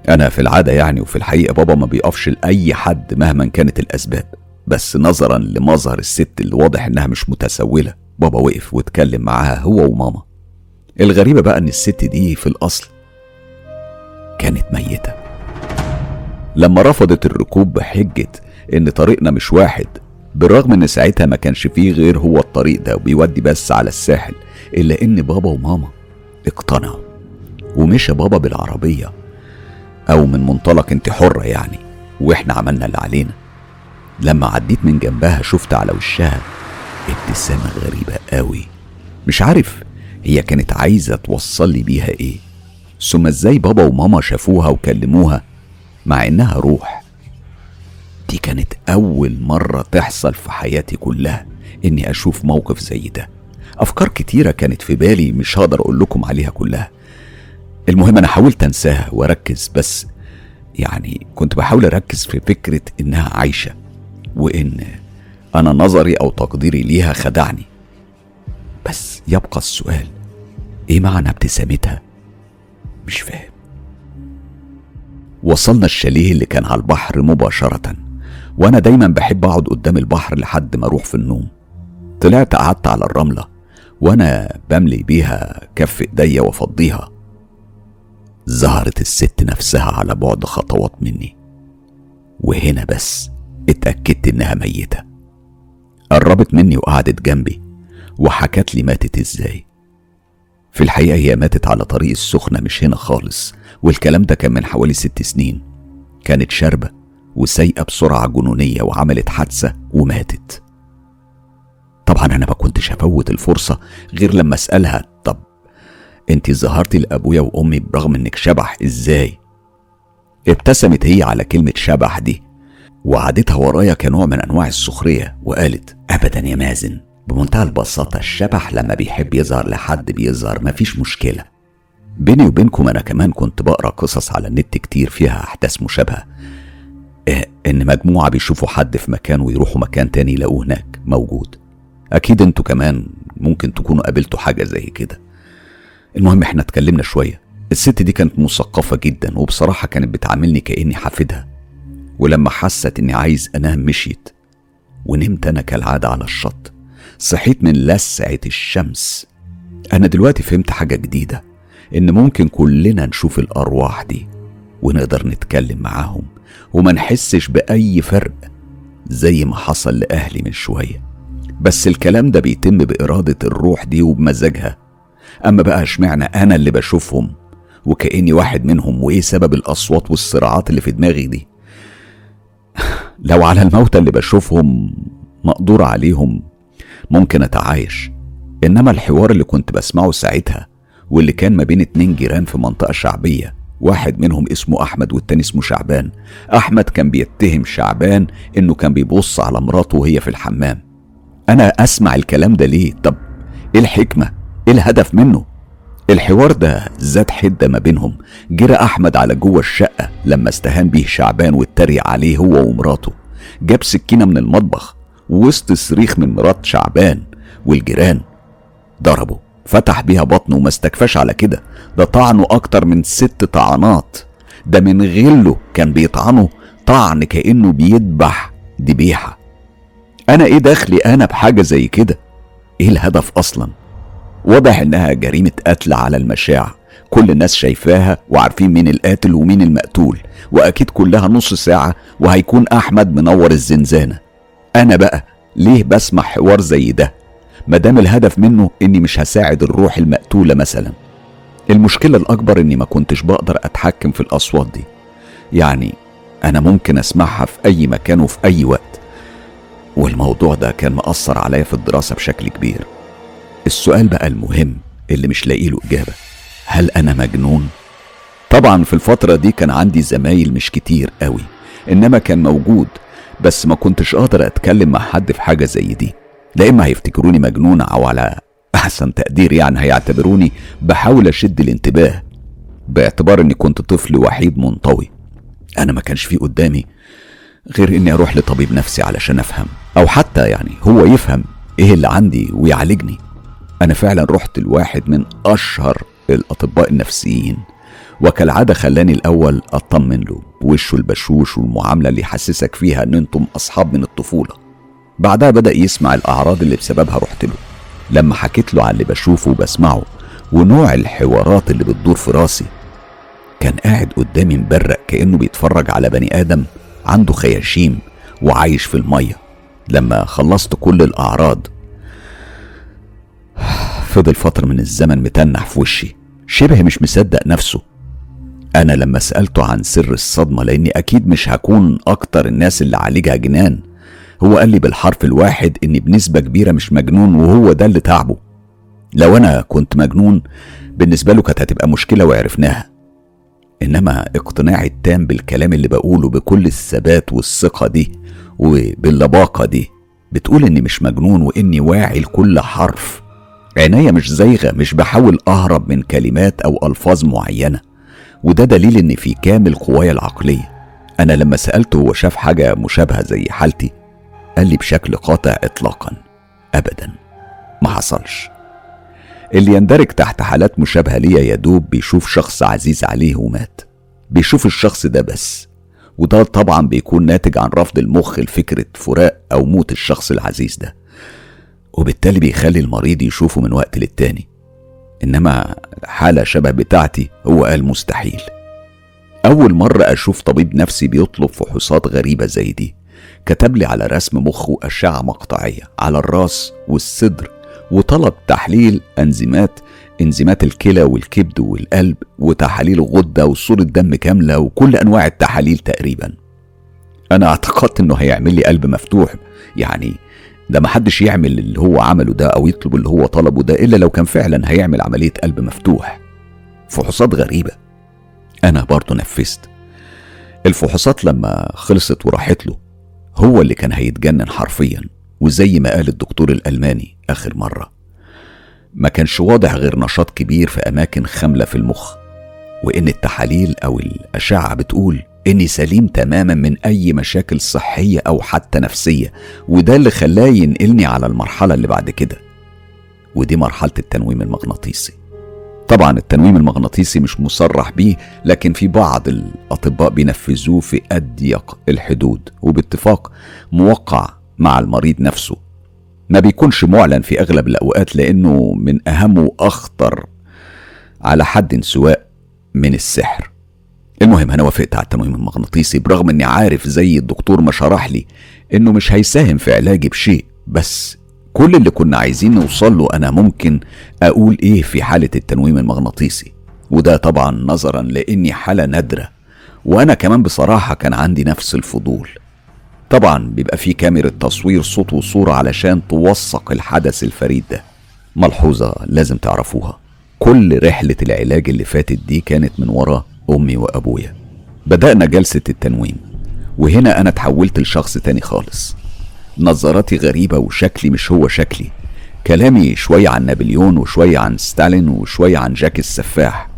S1: أنا في العادة يعني وفي الحقيقة بابا ما بيقفش لأي حد مهما كانت الأسباب. بس نظرا لمظهر الست اللي واضح إنها مش متسولة. بابا وقف واتكلم معاها هو وماما. الغريبة بقى إن الست دي في الأصل كانت ميتة. لما رفضت الركوب بحجة إن طريقنا مش واحد بالرغم إن ساعتها ما كانش فيه غير هو الطريق ده وبيودي بس على الساحل إلا إن بابا وماما اقتنعوا. ومشى بابا بالعربية أو من منطلق أنت حرة يعني وإحنا عملنا اللي علينا. لما عديت من جنبها شفت على وشها ابتسامة غريبة قوي. مش عارف هي كانت عايزة توصل لي بيها إيه. ثم إزاي بابا وماما شافوها وكلموها مع إنها روح. دي كانت أول مرة تحصل في حياتي كلها إني أشوف موقف زي ده. أفكار كتيرة كانت في بالي مش هقدر أقول لكم عليها كلها. المهم أنا حاولت أنساها وأركز بس يعني كنت بحاول أركز في فكرة إنها عايشة وإن أنا نظري أو تقديري ليها خدعني. بس يبقى السؤال إيه معنى ابتسامتها؟ مش فاهم. وصلنا الشاليه اللي كان على البحر مباشرة وأنا دايما بحب أقعد قدام البحر لحد ما أروح في النوم. طلعت قعدت على الرملة وأنا بملي بيها كف إيديا وأفضيها. ظهرت الست نفسها على بعد خطوات مني. وهنا بس اتأكدت إنها ميتة. قربت مني وقعدت جنبي وحكت لي ماتت إزاي. في الحقيقة هي ماتت على طريق السخنة مش هنا خالص والكلام ده كان من حوالي ست سنين. كانت شاربة وسايقة بسرعة جنونية وعملت حادثة وماتت. طبعا أنا ما كنتش هفوت الفرصة غير لما أسألها طب أنت ظهرتي لأبويا وأمي برغم إنك شبح إزاي؟ ابتسمت هي على كلمة شبح دي. وعادتها ورايا كنوع من أنواع السخرية وقالت أبدا يا مازن بمنتهى البساطة الشبح لما بيحب يظهر لحد بيظهر مفيش مشكلة. بيني وبينكم أنا كمان كنت بقرأ قصص على النت كتير فيها أحداث مشابهة. إيه إن مجموعة بيشوفوا حد في مكان ويروحوا مكان تاني يلاقوه هناك موجود. أكيد أنتوا كمان ممكن تكونوا قابلتوا حاجة زي كده. المهم إحنا اتكلمنا شوية. الست دي كانت مثقفة جدا وبصراحة كانت بتعاملني كأني حافدها. ولما حست إني عايز أنام مشيت ونمت أنا كالعادة على الشط. صحيت من لسعة الشمس. أنا دلوقتي فهمت حاجة جديدة إن ممكن كلنا نشوف الأرواح دي ونقدر نتكلم معاهم وما نحسش بأي فرق زي ما حصل لأهلي من شوية. بس الكلام ده بيتم بإرادة الروح دي وبمزاجها. أما بقى اشمعنى أنا اللي بشوفهم وكأني واحد منهم وإيه سبب الأصوات والصراعات اللي في دماغي دي؟ لو على الموتى اللي بشوفهم مقدور عليهم ممكن أتعايش. إنما الحوار اللي كنت بسمعه ساعتها واللي كان ما بين اتنين جيران في منطقة شعبية واحد منهم اسمه أحمد والتاني اسمه شعبان. أحمد كان بيتهم شعبان إنه كان بيبص على مراته وهي في الحمام. أنا أسمع الكلام ده ليه؟ طب إيه الحكمة؟ إيه الهدف منه؟ الحوار ده زاد حدة ما بينهم. جرى أحمد على جوه الشقة لما استهان بيه شعبان واتريق عليه هو ومراته. جاب سكينة من المطبخ وسط صريخ من مرات شعبان والجيران ضربه. فتح بيها بطنه وما استكفاش على كده. ده طعنه أكتر من ست طعنات. ده من غله كان بيطعنه. طعن كأنه بيذبح ذبيحة. أنا إيه دخلي أنا بحاجة زي كده؟ إيه الهدف أصلا؟ واضح إنها جريمة قتل على المشاع. كل الناس شايفاها وعارفين مين القاتل ومين المقتول وأكيد كلها نص ساعة وهيكون أحمد منور الزنزانة. أنا بقى ليه بسمع حوار زي ده؟ مادام الهدف منه إني مش هساعد الروح المقتولة مثلا. المشكلة الأكبر إني ما كنتش بقدر أتحكم في الأصوات دي. يعني أنا ممكن أسمعها في أي مكان وفي أي وقت. والموضوع ده كان مأثر عليا في الدراسة بشكل كبير. السؤال بقى المهم اللي مش لاقي له إجابة. هل أنا مجنون؟ طبعا في الفترة دي كان عندي زمايل مش كتير قوي إنما كان موجود بس ما كنتش أقدر أتكلم مع حد في حاجة زي دي. لا إما هيفتكروني مجنون أو على أحسن تقدير يعني هيعتبروني بحاول أشد الانتباه باعتبار إني كنت طفل وحيد منطوي. أنا ما كانش في قدامي غير إني أروح لطبيب نفسي علشان أفهم أو حتى يعني هو يفهم إيه اللي عندي ويعالجني. أنا فعلا رحت لواحد من أشهر الأطباء النفسيين وكالعادة خلاني الأول أطمن له بوشه البشوش والمعاملة اللي يحسسك فيها إن أنتم أصحاب من الطفولة. بعدها بدأ يسمع الأعراض اللي بسببها رحت له. لما حكيت له على اللي بشوفه وبسمعه ونوع الحوارات اللي بتدور في راسي كان قاعد قدامي مبرق كأنه بيتفرج على بني آدم عنده خياشيم وعايش في المية. لما خلصت كل الأعراض فضل فترة من الزمن متنح في وشي. شبه مش مصدق نفسه. أنا لما سألته عن سر الصدمة لأني أكيد مش هكون أكتر الناس اللي عالجها جنان. هو قال لي بالحرف الواحد إني بنسبة كبيرة مش مجنون وهو ده اللي تعبه. لو أنا كنت مجنون بالنسبة له كانت هتبقى مشكلة وعرفناها. إنما اقتناعي التام بالكلام اللي بقوله بكل الثبات والثقة دي وباللباقة دي بتقول إني مش مجنون وإني واعي لكل حرف. عينيا مش زايغة مش بحاول أهرب من كلمات أو ألفاظ معينة. وده دليل إن في كامل قوايا العقلية. أنا لما سألته هو شاف حاجة مشابهة زي حالتي. قال لي بشكل قاطع إطلاقا. أبدا. ما حصلش. اللي يندرج تحت حالات مشابهة ليا يا دوب بيشوف شخص عزيز عليه ومات. بيشوف الشخص ده بس. وده طبعا بيكون ناتج عن رفض المخ لفكرة فراق أو موت الشخص العزيز ده. وبالتالي بيخلي المريض يشوفه من وقت للتاني. إنما حالة شبه بتاعتي هو قال مستحيل. أول مرة أشوف طبيب نفسي بيطلب فحوصات غريبة زي دي كتب لي على رسم مخ وأشعة مقطعية على الراس والصدر وطلب تحليل أنزيمات أنزيمات الكلى والكبد والقلب وتحاليل غدة وصورة دم كاملة وكل أنواع التحاليل تقريبا. أنا اعتقدت إنه هيعمل لي قلب مفتوح يعني ده محدش يعمل اللي هو عمله ده أو يطلب اللي هو طلبه ده إلا لو كان فعلا هيعمل عملية قلب مفتوح. فحوصات غريبة. أنا برضه نفذت. الفحوصات لما خلصت وراحت له هو اللي كان هيتجنن حرفيا وزي ما قال الدكتور الألماني آخر مرة. ما كانش واضح غير نشاط كبير في أماكن خاملة في المخ وإن التحاليل أو الأشعة بتقول إني سليم تماما من أي مشاكل صحية أو حتى نفسية وده اللي خلاه ينقلني على المرحلة اللي بعد كده. ودي مرحلة التنويم المغناطيسي. طبعا التنويم المغناطيسي مش مصرح بيه لكن في بعض الأطباء بينفذوه في أضيق الحدود وباتفاق موقع مع المريض نفسه. ما بيكونش معلن في أغلب الأوقات لأنه من أهم وأخطر على حد سواء من السحر. المهم أنا وافقت على التنويم المغناطيسي برغم إني عارف زي الدكتور ما شرح لي إنه مش هيساهم في علاجي بشيء بس كل اللي كنا عايزين نوصل له أنا ممكن أقول إيه في حالة التنويم المغناطيسي وده طبعا نظرا لإني حالة نادرة وأنا كمان بصراحة كان عندي نفس الفضول. طبعا بيبقى في كاميرا تصوير صوت وصورة علشان توثق الحدث الفريد ده. ملحوظة لازم تعرفوها. كل رحلة العلاج اللي فاتت دي كانت من وراه أمي وأبويا. بدأنا جلسة التنويم وهنا أنا اتحولت لشخص تاني خالص. نظراتي غريبة وشكلي مش هو شكلي. كلامي شوية عن نابليون وشوية عن ستالين وشوية عن جاك السفاح.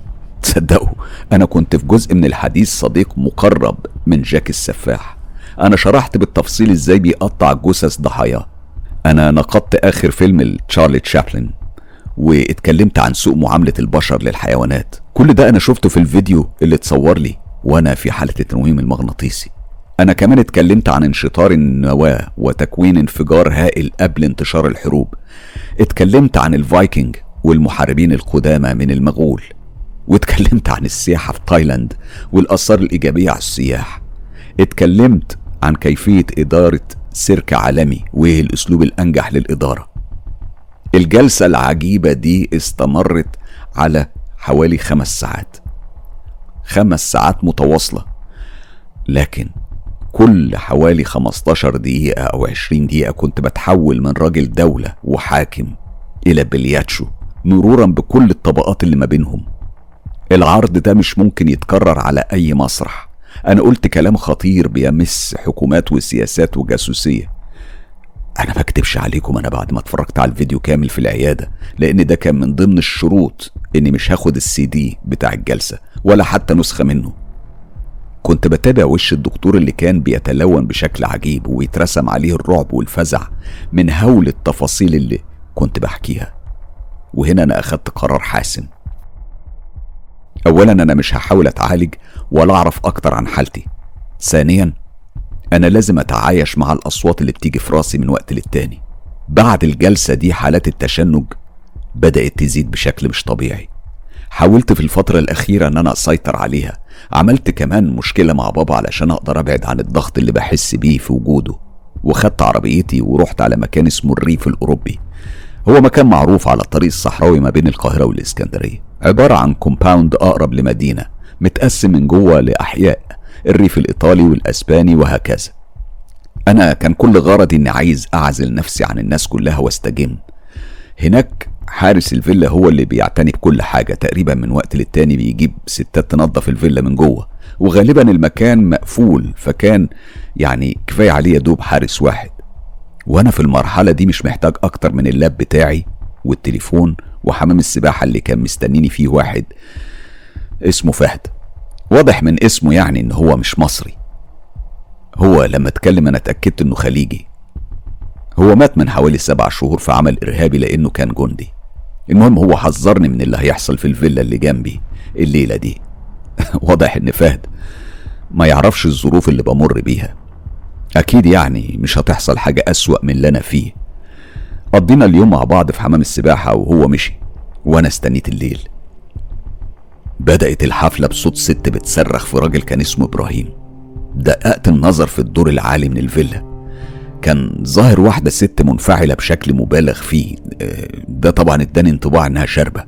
S1: تصدقوا أنا كنت في جزء من الحديث صديق مقرب من جاك السفاح. أنا شرحت بالتفصيل إزاي بيقطع جثث ضحاياه. أنا نقدت آخر فيلم لتشارلي تشابلن واتكلمت عن سوء معاملة البشر للحيوانات. كل ده أنا شفته في الفيديو اللي اتصور لي وأنا في حالة التنويم المغناطيسي. أنا كمان اتكلمت عن انشطار النواة وتكوين انفجار هائل قبل انتشار الحروب. اتكلمت عن الفايكنج والمحاربين القدامى من المغول. واتكلمت عن السياحة في تايلاند والآثار الإيجابية على السياح. اتكلمت عن كيفية إدارة سيرك عالمي وإيه الأسلوب الأنجح للإدارة. الجلسة العجيبة دي استمرت على حوالي خمس ساعات. خمس ساعات متواصلة. لكن كل حوالي 15 دقيقة أو 20 دقيقة كنت بتحول من راجل دولة وحاكم إلى بلياتشو مرورا بكل الطبقات اللي ما بينهم. العرض ده مش ممكن يتكرر على أي مسرح. أنا قلت كلام خطير بيمس حكومات وسياسات وجاسوسية. أنا ما أكدبش عليكم أنا بعد ما اتفرجت على الفيديو كامل في العيادة لأن ده كان من ضمن الشروط إني مش هاخد السي دي بتاع الجلسة ولا حتى نسخة منه. كنت بتابع وش الدكتور اللي كان بيتلون بشكل عجيب ويترسم عليه الرعب والفزع من هول التفاصيل اللي كنت بحكيها. وهنا أنا أخدت قرار حاسم. أولا أنا مش هحاول أتعالج ولا أعرف أكتر عن حالتي. ثانيا أنا لازم أتعايش مع الأصوات اللي بتيجي في راسي من وقت للتاني. بعد الجلسة دي حالات التشنج بدأت تزيد بشكل مش طبيعي. حاولت في الفترة الأخيرة إن أنا أسيطر عليها. عملت كمان مشكلة مع بابا علشان أقدر أبعد عن الضغط اللي بحس بيه في وجوده. وخدت عربيتي ورحت على مكان اسمه الريف الأوروبي. هو مكان معروف على الطريق الصحراوي ما بين القاهرة والإسكندرية. عبارة عن compound أقرب لمدينة متقسم من جوه لأحياء. الريف الإيطالي والأسباني وهكذا. أنا كان كل غرضي إني عايز أعزل نفسي عن الناس كلها وأستجم. هناك حارس الفيلا هو اللي بيعتني بكل حاجة. تقريبا من وقت للتاني بيجيب ستات تنظف الفيلا من جوه. وغالبا المكان مقفول فكان يعني كفاية عليه دوب حارس واحد. وأنا في المرحلة دي مش محتاج أكتر من اللاب بتاعي والتليفون وحمام السباحة اللي كان مستنيني فيه واحد اسمه فهد. واضح من اسمه يعني إن هو مش مصري. هو لما اتكلم أنا اتأكدت إنه خليجي. هو مات من حوالي سبع شهور في عمل إرهابي لأنه كان جندي. المهم هو حذرني من اللي هيحصل في الفيلا اللي جنبي الليلة دي. واضح إن فهد ما يعرفش الظروف اللي بمر بيها. أكيد يعني مش هتحصل حاجة أسوأ من اللي أنا فيه. قضينا اليوم مع بعض في حمام السباحة وهو مشي. وأنا استنيت الليل. بدأت الحفلة بصوت ست بتصرخ في راجل كان اسمه إبراهيم. دققت النظر في الدور العالي من الفيلا. كان ظاهر واحدة ست منفعلة بشكل مبالغ فيه. آه، ده طبعا اداني انطباع إنها شاربة.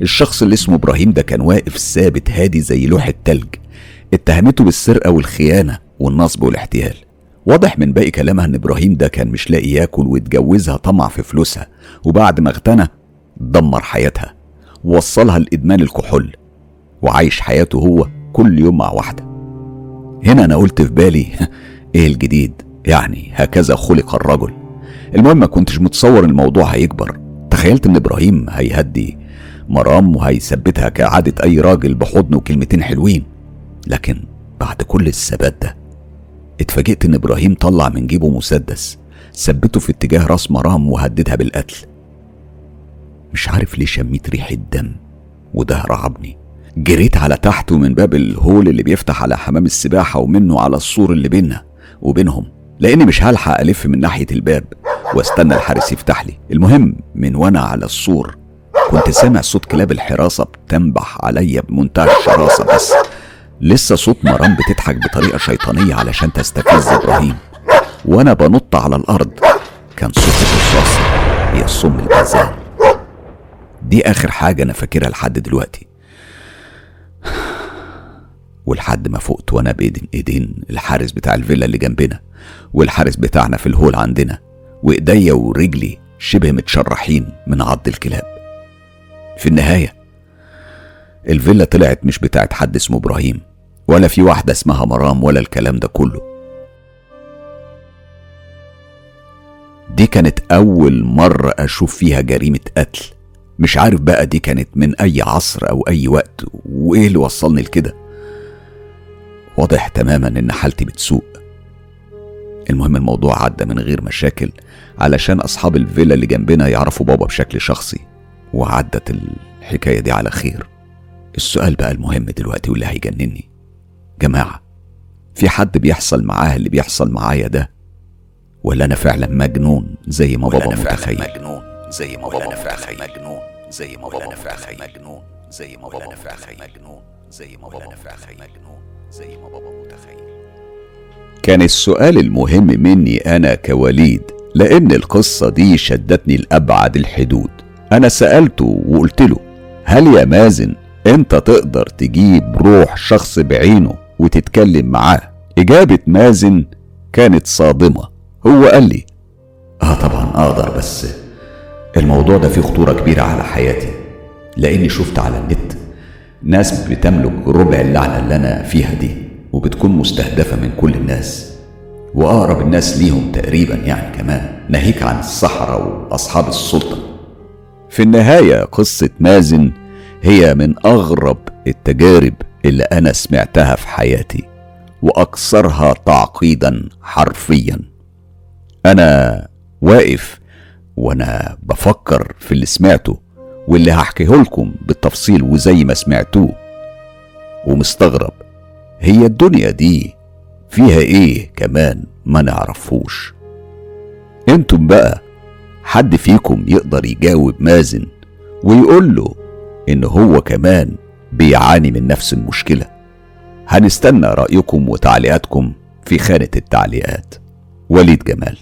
S1: الشخص اللي اسمه إبراهيم ده كان واقف ثابت هادي زي لوحة تلج اتهمته بالسرقة والخيانة والنصب والاحتيال. واضح من باقي كلامها إن إبراهيم ده كان مش لاقي ياكل واتجوزها طمع في فلوسها. وبعد ما اغتنى دمر حياتها. ووصلها لإدمان الكحول. وعايش حياته هو كل يوم مع واحدة. هنا أنا قلت في بالي إيه الجديد؟ يعني هكذا خلق الرجل. المهم ما كنتش متصور الموضوع هيكبر. تخيلت إن إبراهيم هيهدي مرام وهيثبتها كعادة أي راجل بحضن وكلمتين حلوين. لكن بعد كل الثبات ده اتفاجئت إن إبراهيم طلع من جيبه مسدس ثبته في اتجاه راس مرام وهددها بالقتل. مش عارف ليه شميت ريحة دم وده رعبني. جريت على تحت من باب الهول اللي بيفتح على حمام السباحة ومنه على السور اللي بينا وبينهم لأني مش هلحق ألف من ناحية الباب واستنى الحارس يفتح لي. المهم من وأنا على السور كنت سامع صوت كلاب الحراسة بتنبح عليا بمنتهى الشراسة بس. لسه صوت مرام بتضحك بطريقة شيطانية علشان تستفز إبراهيم. وأنا بنط على الأرض كان صوت الرصاص هي الصم البزان دي آخر حاجة أنا فاكرها لحد دلوقتي. ولحد ما فقت وأنا بايدين إيدين الحارس بتاع الفيلا اللي جنبنا والحارس بتاعنا في الهول عندنا وإيديا ورجلي شبه متشرحين من عض الكلاب. في النهاية الفيلا طلعت مش بتاعت حد اسمه إبراهيم ولا في واحدة اسمها مرام ولا الكلام ده كله. دي كانت أول مرة أشوف فيها جريمة قتل. مش عارف بقى دي كانت من أي عصر أو أي وقت وإيه اللي وصلني لكده؟ واضح تماما إن حالتي بتسوء. المهم الموضوع عدى من غير مشاكل علشان أصحاب الفيلا اللي جنبنا يعرفوا بابا بشكل شخصي وعدت الحكاية دي على خير. السؤال بقى المهم دلوقتي واللي هيجنني. جماعة في حد بيحصل معاه اللي بيحصل معايا ده؟ ولا أنا فعلا مجنون زي ما بابا متخيل؟
S2: مجنون زي ما بابا متخيل؟ مجنون زي ما بابا متخيل؟ مجنون زي ما بابا متخيل؟ مجنون زي ما بابا متخيل؟ مجنون زي ما بابا متخيل.
S1: كان السؤال المهم مني أنا كوليد لأن القصة دي شدتني لأبعد الحدود. أنا سألته وقلت له هل يا مازن أنت تقدر تجيب روح شخص بعينه وتتكلم معاه؟ إجابة مازن كانت صادمة. هو قال لي آه طبعا أقدر بس الموضوع ده فيه خطورة كبيرة على حياتي لأني شفت على النت ناس بتملك ربع اللعنة اللي أنا فيها دي وبتكون مستهدفة من كل الناس وأقرب الناس ليهم تقريبا يعني كمان ناهيك عن الصحراء وأصحاب السلطة. في النهاية قصة مازن هي من أغرب التجارب اللي أنا سمعتها في حياتي وأكثرها تعقيدا حرفيا. أنا واقف وأنا بفكر في اللي سمعته واللي هحكيه لكم بالتفصيل وزي ما سمعتوه. ومستغرب هي الدنيا دي فيها إيه كمان ما نعرفوش؟ أنتم بقى حد فيكم يقدر يجاوب مازن ويقول له إن هو كمان بيعاني من نفس المشكلة. هنستنى رأيكم وتعليقاتكم في خانة التعليقات. وليد جمال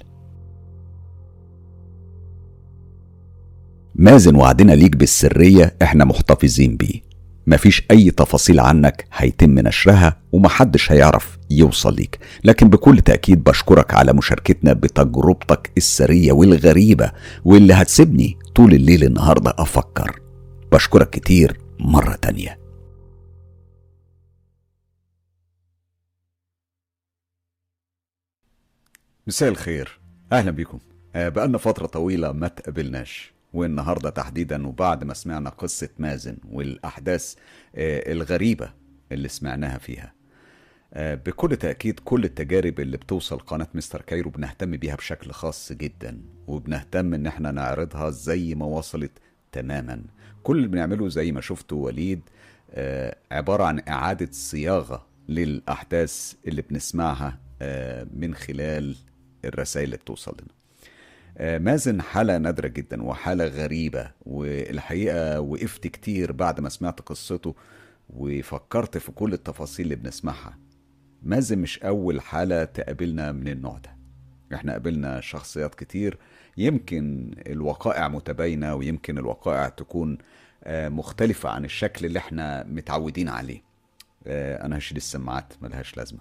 S1: مازن وعدنا ليك بالسرية إحنا محتفظين بيه. مفيش أي تفاصيل عنك هيتم نشرها ومحدش هيعرف يوصل ليك. لكن بكل تأكيد بشكرك على مشاركتنا بتجربتك السرية والغريبة واللي هتسيبني طول الليل النهاردة أفكر. بشكرك كتير مرة تانية. مساء الخير. أهلا بكم. آه، بقالنا فترة طويلة ما تقابلناش. والنهارده تحديدا وبعد ما سمعنا قصة مازن والأحداث آه، الغريبة اللي سمعناها فيها. آه، بكل تأكيد كل التجارب اللي بتوصل قناة مستر كايرو بنهتم بيها بشكل خاص جدا وبنهتم إن إحنا نعرضها زي ما وصلت تماما. كل اللي بنعمله زي ما شفتوا وليد آه، عبارة عن إعادة صياغة للأحداث اللي بنسمعها من خلال الرسائل اللي بتوصل لنا. مازن حالة نادرة جدا وحالة غريبة والحقيقة وقفت كتير بعد ما سمعت قصته وفكرت في كل التفاصيل اللي بنسمعها. مازن مش أول حالة تقابلنا من النوع ده. إحنا قابلنا شخصيات كتير يمكن الوقائع متباينة ويمكن الوقائع تكون آه، مختلفة عن الشكل اللي إحنا متعودين عليه. آه، أنا هشيل السماعات ملهاش لازمة.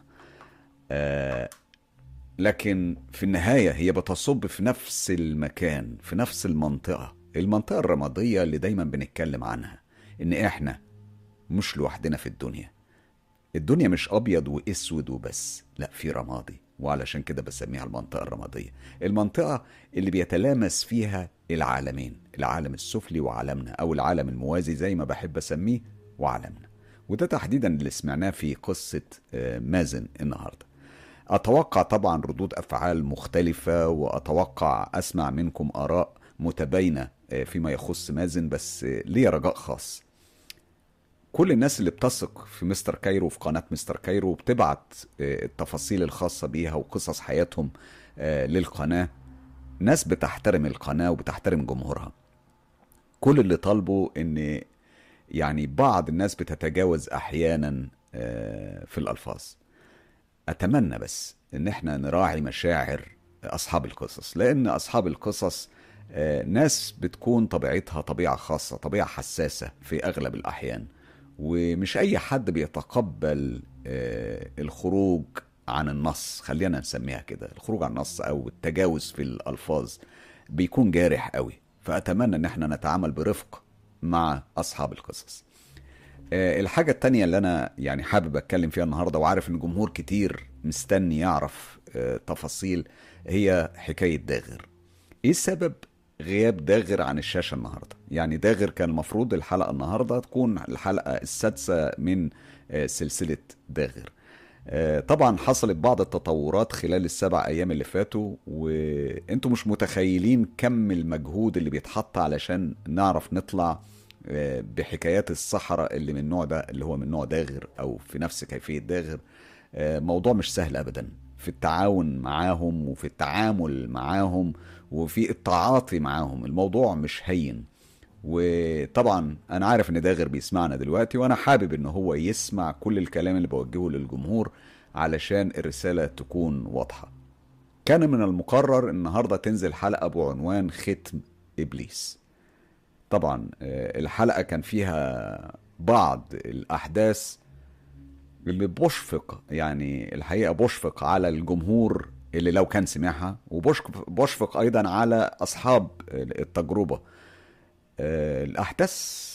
S1: لكن في النهاية هي بتصب في نفس المكان في نفس المنطقة. المنطقة الرمادية اللي دايما بنتكلم عنها إن إحنا مش لوحدنا في الدنيا. الدنيا مش أبيض وأسود وبس لا في رمادي وعلشان كده بسميها المنطقة الرمادية. المنطقة اللي بيتلامس فيها العالمين العالم السفلي وعالمنا أو العالم الموازي زي ما بحب أسميه وعالمنا. وده تحديدا اللي سمعناه في قصة آه، مازن النهارده. أتوقع طبعا ردود أفعال مختلفة وأتوقع أسمع منكم آراء متباينة آه، فيما يخص مازن بس ليا رجاء خاص. كل الناس اللي بتثق في Mister Cairo في قناة Mister Cairo بتبعت آه، التفاصيل الخاصة بيها وقصص حياتهم آه، للقناة. ناس بتحترم القناة وبتحترم جمهورها. كل اللي طالبه إن يعني بعض الناس بتتجاوز أحيانا في الألفاظ. أتمنى بس إن إحنا نراعي مشاعر أصحاب القصص لأن أصحاب القصص آه، ناس بتكون طبيعتها طبيعة خاصة طبيعة حساسة في أغلب الأحيان ومش أي حد بيتقبل آه، الخروج عن النص خلينا نسميها كده الخروج عن النص أو التجاوز في الألفاظ بيكون جارح قوي. فأتمنى إن إحنا نتعامل برفق مع أصحاب القصص. الحاجة التانية اللي أنا يعني حابب أتكلم فيها النهاردة وعارف إن جمهور كتير مستني يعرف آه، تفاصيل هي حكاية داغر. إيه سبب غياب داغر عن الشاشة النهاردة؟ يعني داغر كان المفروض الحلقة النهاردة تكون الحلقة السادسة من آه، سلسلة داغر. آه، طبعا حصلت بعض التطورات خلال السبع أيام اللي فاتوا وأنتم مش متخيلين كم المجهود اللي بيتحط علشان نعرف نطلع آه، بحكايات الصحراء اللي من النوع ده اللي هو من نوع داغر أو في نفس كيفية داغر آه، موضوع مش سهل ابدا. في التعاون معاهم وفي التعامل معاهم وفي التعاطي معاهم الموضوع مش هين. وطبعا أنا عارف إن داغر بيسمعنا دلوقتي وأنا حابب إن هو يسمع كل الكلام اللي بوجهه للجمهور علشان الرسالة تكون واضحة. كان من المقرر النهاردة تنزل حلقة بعنوان ختم إبليس. طبعا آه، الحلقة كان فيها بعض الأحداث اللي بشفق يعني الحقيقة بشفق على الجمهور اللي لو كان سمعها وبشفق بشفق أيضا على أصحاب التجربة. آه، الأحداث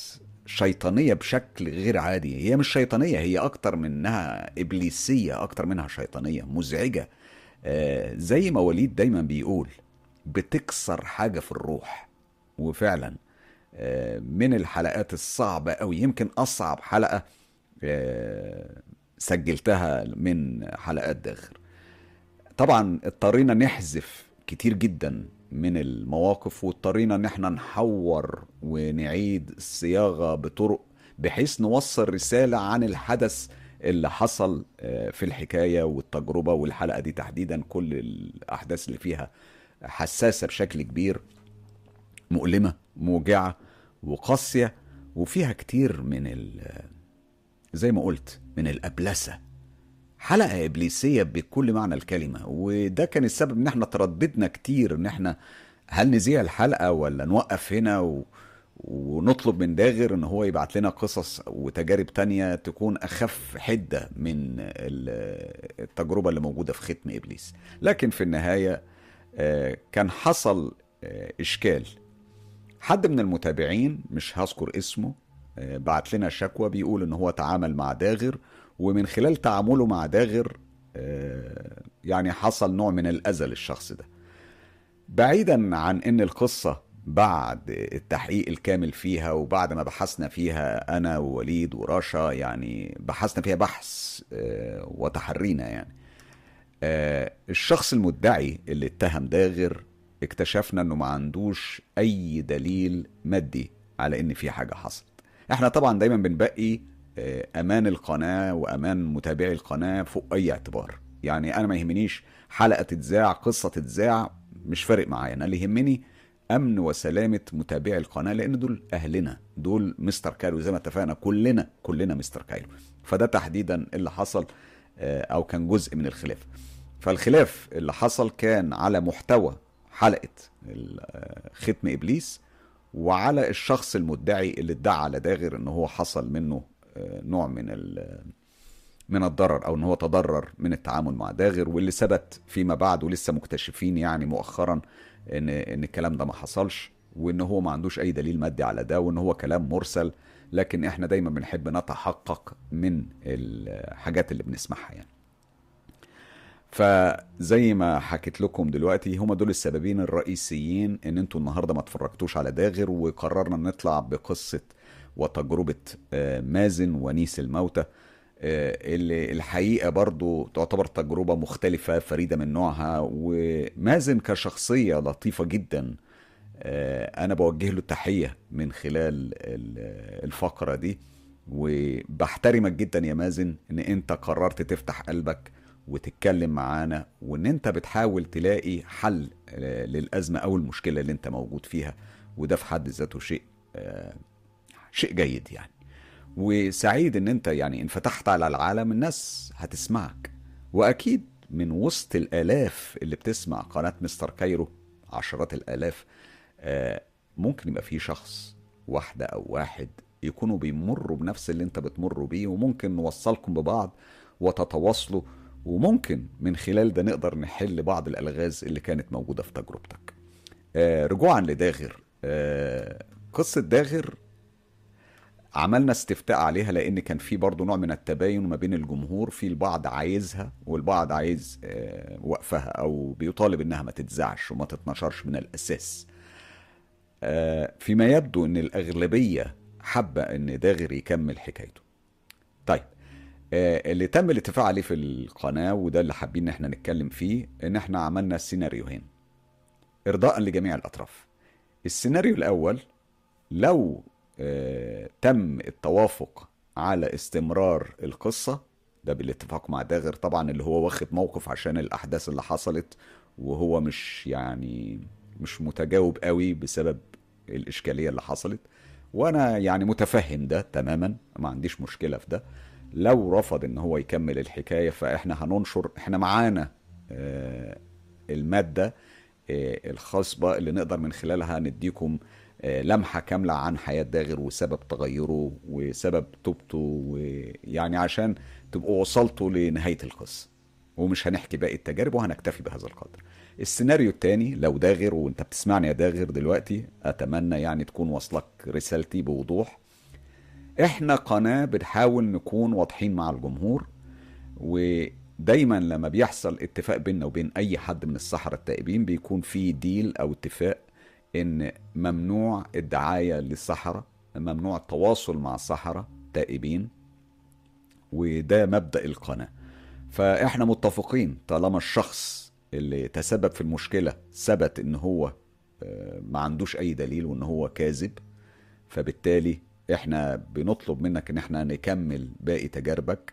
S1: شيطانية بشكل غير عادي. هي مش شيطانية هي أكتر منها إبليسية أكتر منها شيطانية مزعجة. آه، زي ما وليد دايما بيقول بتكسر حاجة في الروح. وفعلا من الحلقات الصعبة أوي يمكن أصعب حلقة آه، سجلتها من حلقات داخر طبعا اضطرينا نحذف كتير جدا من المواقف واضطرينا إن إحنا نحور ونعيد الصياغة بطرق بحيث نوصل رسالة عن الحدث اللي حصل آه، في الحكاية والتجربة والحلقة دي تحديدا. كل الأحداث اللي فيها حساسة بشكل كبير. مؤلمة موجعة وقاسية وفيها كتير من ال زي ما قلت من الأبلسة. حلقة إبليسية بكل معنى الكلمة وده كان السبب إن إحنا ترددنا كتير إن إحنا هل نذيع الحلقة ولا نوقف هنا و... ونطلب من داغر إن هو يبعت لنا قصص وتجارب تانية تكون أخف حدة من ال- التجربة اللي موجودة في ختم إبليس. لكن في النهاية آه، كان حصل آه، إشكال. حد من المتابعين مش هذكر اسمه آه، بعت لنا شكوى بيقول ان هو تعامل مع داغر ومن خلال تعامله مع داغر آه، يعني حصل نوع من الاذى للشخص ده. بعيدا عن إن القصة بعد التحقيق الكامل فيها وبعد ما بحثنا فيها أنا ووليد ورشا يعني بحثنا فيها بحث آه، وتحرينا يعني. الشخص المدعي اللي اتهم داغر اكتشفنا إنه ما عندوش أي دليل مادي على إن في حاجة حصلت. إحنا طبعا دايما بنبقي آه، أمان القناة وأمان متابعي القناة فوق أي اعتبار. يعني أنا ما يهمنيش حلقة تتذاع قصة تتذاع مش فارق معايا. أنا اللي يهمني أمن وسلامة متابعي القناة لأن دول أهلنا. دول Mister Cairo زي ما اتفقنا كلنا كلنا Mister Cairo. فده تحديدا اللي حصل آه، أو كان جزء من الخلاف. فالخلاف اللي حصل كان على محتوى حلقة ختم إبليس وعلى الشخص المدعي اللي ادعى على داغر إن هو حصل منه آه، نوع من من الضرر أو إن هو تضرر من التعامل مع داغر واللي ثبت فيما بعد ولسه مكتشفين يعني مؤخرا إن إن الكلام ده ما حصلش وإن هو ما عندوش أي دليل مادي على ده وإن هو كلام مرسل لكن إحنا دايما بنحب نتحقق من الحاجات اللي بنسمعها يعني. فزي ما حكيت لكم دلوقتي هما دول السببين الرئيسيين إن أنتوا النهارده ما اتفرجتوش على داغر وقررنا نطلع بقصة وتجربة آه، مازن ونيس الموتى آه، اللي الحقيقة برضو تعتبر تجربة مختلفة فريدة من نوعها ومازن كشخصية لطيفة جدا آه، أنا بوجه له التحية من خلال ال- الفقرة دي وبحترمك جدا يا مازن إن أنت قررت تفتح قلبك وتتكلم معانا وإن أنت بتحاول تلاقي حل آه، للأزمة أو المشكلة اللي أنت موجود فيها وده في حد ذاته شيء آه، شيء جيد يعني. وسعيد إن أنت يعني انفتحت على العالم الناس هتسمعك. وأكيد من وسط الآلاف اللي بتسمع قناة مستر كايرو عشرات الآلاف آه، ممكن يبقى في شخص واحدة أو واحد يكونوا بيمروا بنفس اللي أنت بتمر بيه وممكن نوصلكم ببعض وتتواصلوا وممكن من خلال ده نقدر نحل بعض الألغاز اللي كانت موجودة في تجربتك. آه، رجوعا لداغر. آه، قصة داغر عملنا استفتاء عليها لأن كان في برضه نوع من التباين ما بين الجمهور في البعض عايزها والبعض عايز آه، وقفها أو بيطالب إنها ما تتذاعش وما تتنشرش من الأساس. آه، فيما يبدو إن الأغلبية حابة إن داغر يكمل حكايته. طيب اللي تم الاتفاق عليه في القناة وده اللي حابين إن إحنا نتكلم فيه إن إحنا عملنا سيناريوهين. ارضاء لجميع الأطراف. السيناريو الأول لو آه، تم التوافق على استمرار القصة ده بالاتفاق مع داغر طبعا اللي هو واخد موقف عشان الأحداث اللي حصلت وهو مش يعني مش متجاوب قوي بسبب الإشكالية اللي حصلت. وأنا يعني متفهم ده تماما ما عنديش مشكلة في ده. لو رفض إن هو يكمل الحكاية فإحنا هننشر إحنا معانا آه، المادة آه، الخصبه اللي نقدر من خلالها نديكم آه، لمحة كاملة عن حياة داغر وسبب تغيره وسبب توبته ويعني عشان تبقوا وصلتوا لنهاية القصة. ومش هنحكي باقي التجارب وهنكتفي بهذا القدر. السيناريو التاني لو داغر وانت بتسمعني يا داغر دلوقتي أتمنى يعني تكون واصلك رسالتي بوضوح. إحنا قناة بنحاول نكون واضحين مع الجمهور ودايما لما بيحصل اتفاق بيننا وبين أي حد من السحرة التائبين بيكون في ديل أو اتفاق إن ممنوع الدعاية للسحرة ممنوع التواصل مع السحرة تائبين وده مبدأ القناة. فإحنا متفقين طالما الشخص اللي تسبب في المشكلة ثبت إن هو آه، ما عندوش أي دليل وإن هو كاذب فبالتالي إحنا بنطلب منك ان إحنا نكمل باقي تجاربك.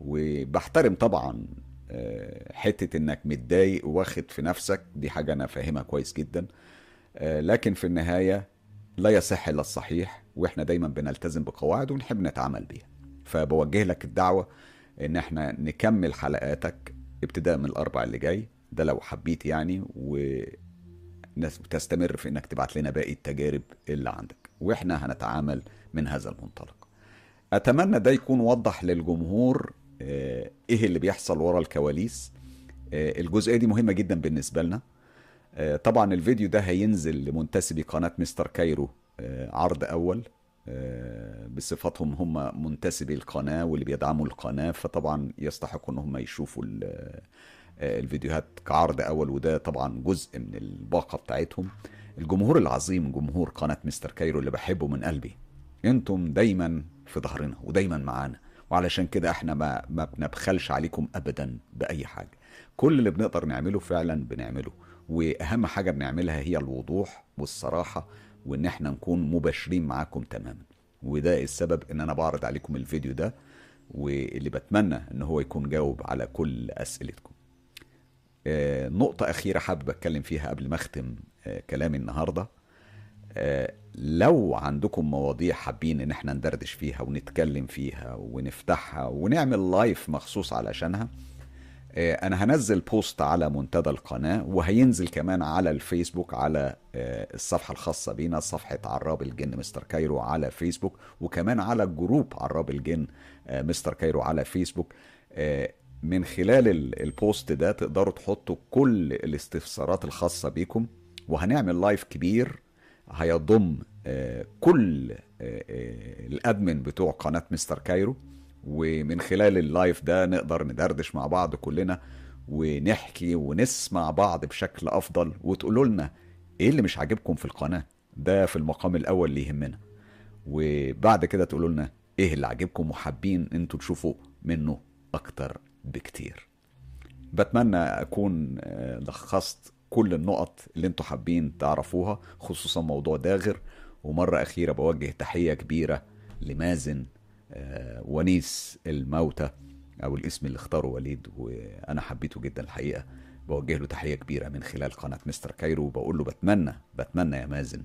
S1: وبحترم طبعا آه، حتة انك متضايق واخد في نفسك. دي حاجة أنا فاهمها كويس جدا. آه، لكن في النهاية لا يصح الا الصحيح وإحنا دايما بنلتزم بقواعد ونحب نتعامل بيها. فبوجه لك الدعوة ان إحنا نكمل حلقاتك ابتداء من الأربع اللي جاي. ده لو حبيت يعني وتستمر في انك تبعت لنا باقي التجارب اللي عندك. وإحنا هنتعامل من هذا المنطلق. أتمنى ده يكون وضح للجمهور آه، إيه اللي بيحصل ورا الكواليس. آه، الجزئية دي مهمة جدا بالنسبة لنا. آه، طبعا الفيديو ده هينزل لمنتسبي قناة مستر كايرو عرض أول. بصفتهم هم منتسبي القناة واللي بيدعموا القناة فطبعا يستحقوا إن هم يشوفوا ال- الفيديوهات كعرض أول وده طبعا جزء من الباقة بتاعتهم. الجمهور العظيم جمهور قناة مستر كايرو اللي بحبه من قلبي. أنتم دايما في ظهرنا ودايما معانا. وعلشان كده إحنا ما ما بنبخلش عليكم ابدا بأي حاجة. كل اللي بنقدر نعمله فعلا بنعمله. وأهم حاجة بنعملها هي الوضوح والصراحة وإن إحنا نكون مباشرين معاكم تماما. وده السبب إن أنا بعرض عليكم الفيديو ده واللي بتمنى إن هو يكون جاوب على كل أسئلتكم. آه، نقطة أخيرة حابب أتكلم فيها قبل ما أختم آه، كلامي النهاردة. لو عندكم مواضيع حابين إن إحنا ندردش فيها ونتكلم فيها ونفتحها ونعمل live مخصوص علشانها آه، أنا هنزل post على منتدى القناة وهينزل كمان على الفيسبوك على آه، الصفحة الخاصة بينا صفحة عراب الجن مستر كايرو على فيسبوك وكمان على جروب عراب الجن آه، مستر كايرو على فيسبوك. من خلال ال- ال post ده تقدروا تحطوا كل الاستفسارات الخاصة بيكم وهنعمل live كبير هيضم آه، كل آه، آه، ال admin بتوع قناة مستر كايرو. ومن خلال ال live ده نقدر ندردش مع بعض كلنا ونحكي ونسمع بعض بشكل أفضل. وتقولوا لنا إيه اللي مش عاجبكم في القناة؟ ده في المقام الأول اللي يهمنا. وبعد كده تقولوا لنا إيه اللي عاجبكم وحابين إنتوا تشوفوا منه أكتر بكتير. بتمنى أكون لخصت كل النقط اللي أنتوا حابين تعرفوها خصوصا موضوع داغر. ومرة أخيرة بوجه تحية كبيرة لمازن آه، ونيس الموتى أو الاسم اللي اختاره وليد وأنا حبيته جدا الحقيقة. بوجه له تحية كبيرة من خلال قناة مستر كايرو. وبقول له بتمنى بتمنى يا مازن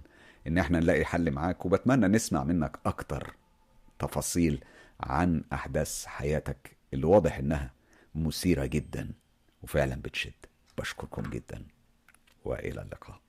S1: إن إحنا نلاقي حل معاك وبتمنى نسمع منك أكتر تفاصيل عن أحداث حياتك اللي واضح إنها مثيرة جدا وفعلا بتشد. بشكركم جدا. وإلى اللقاء.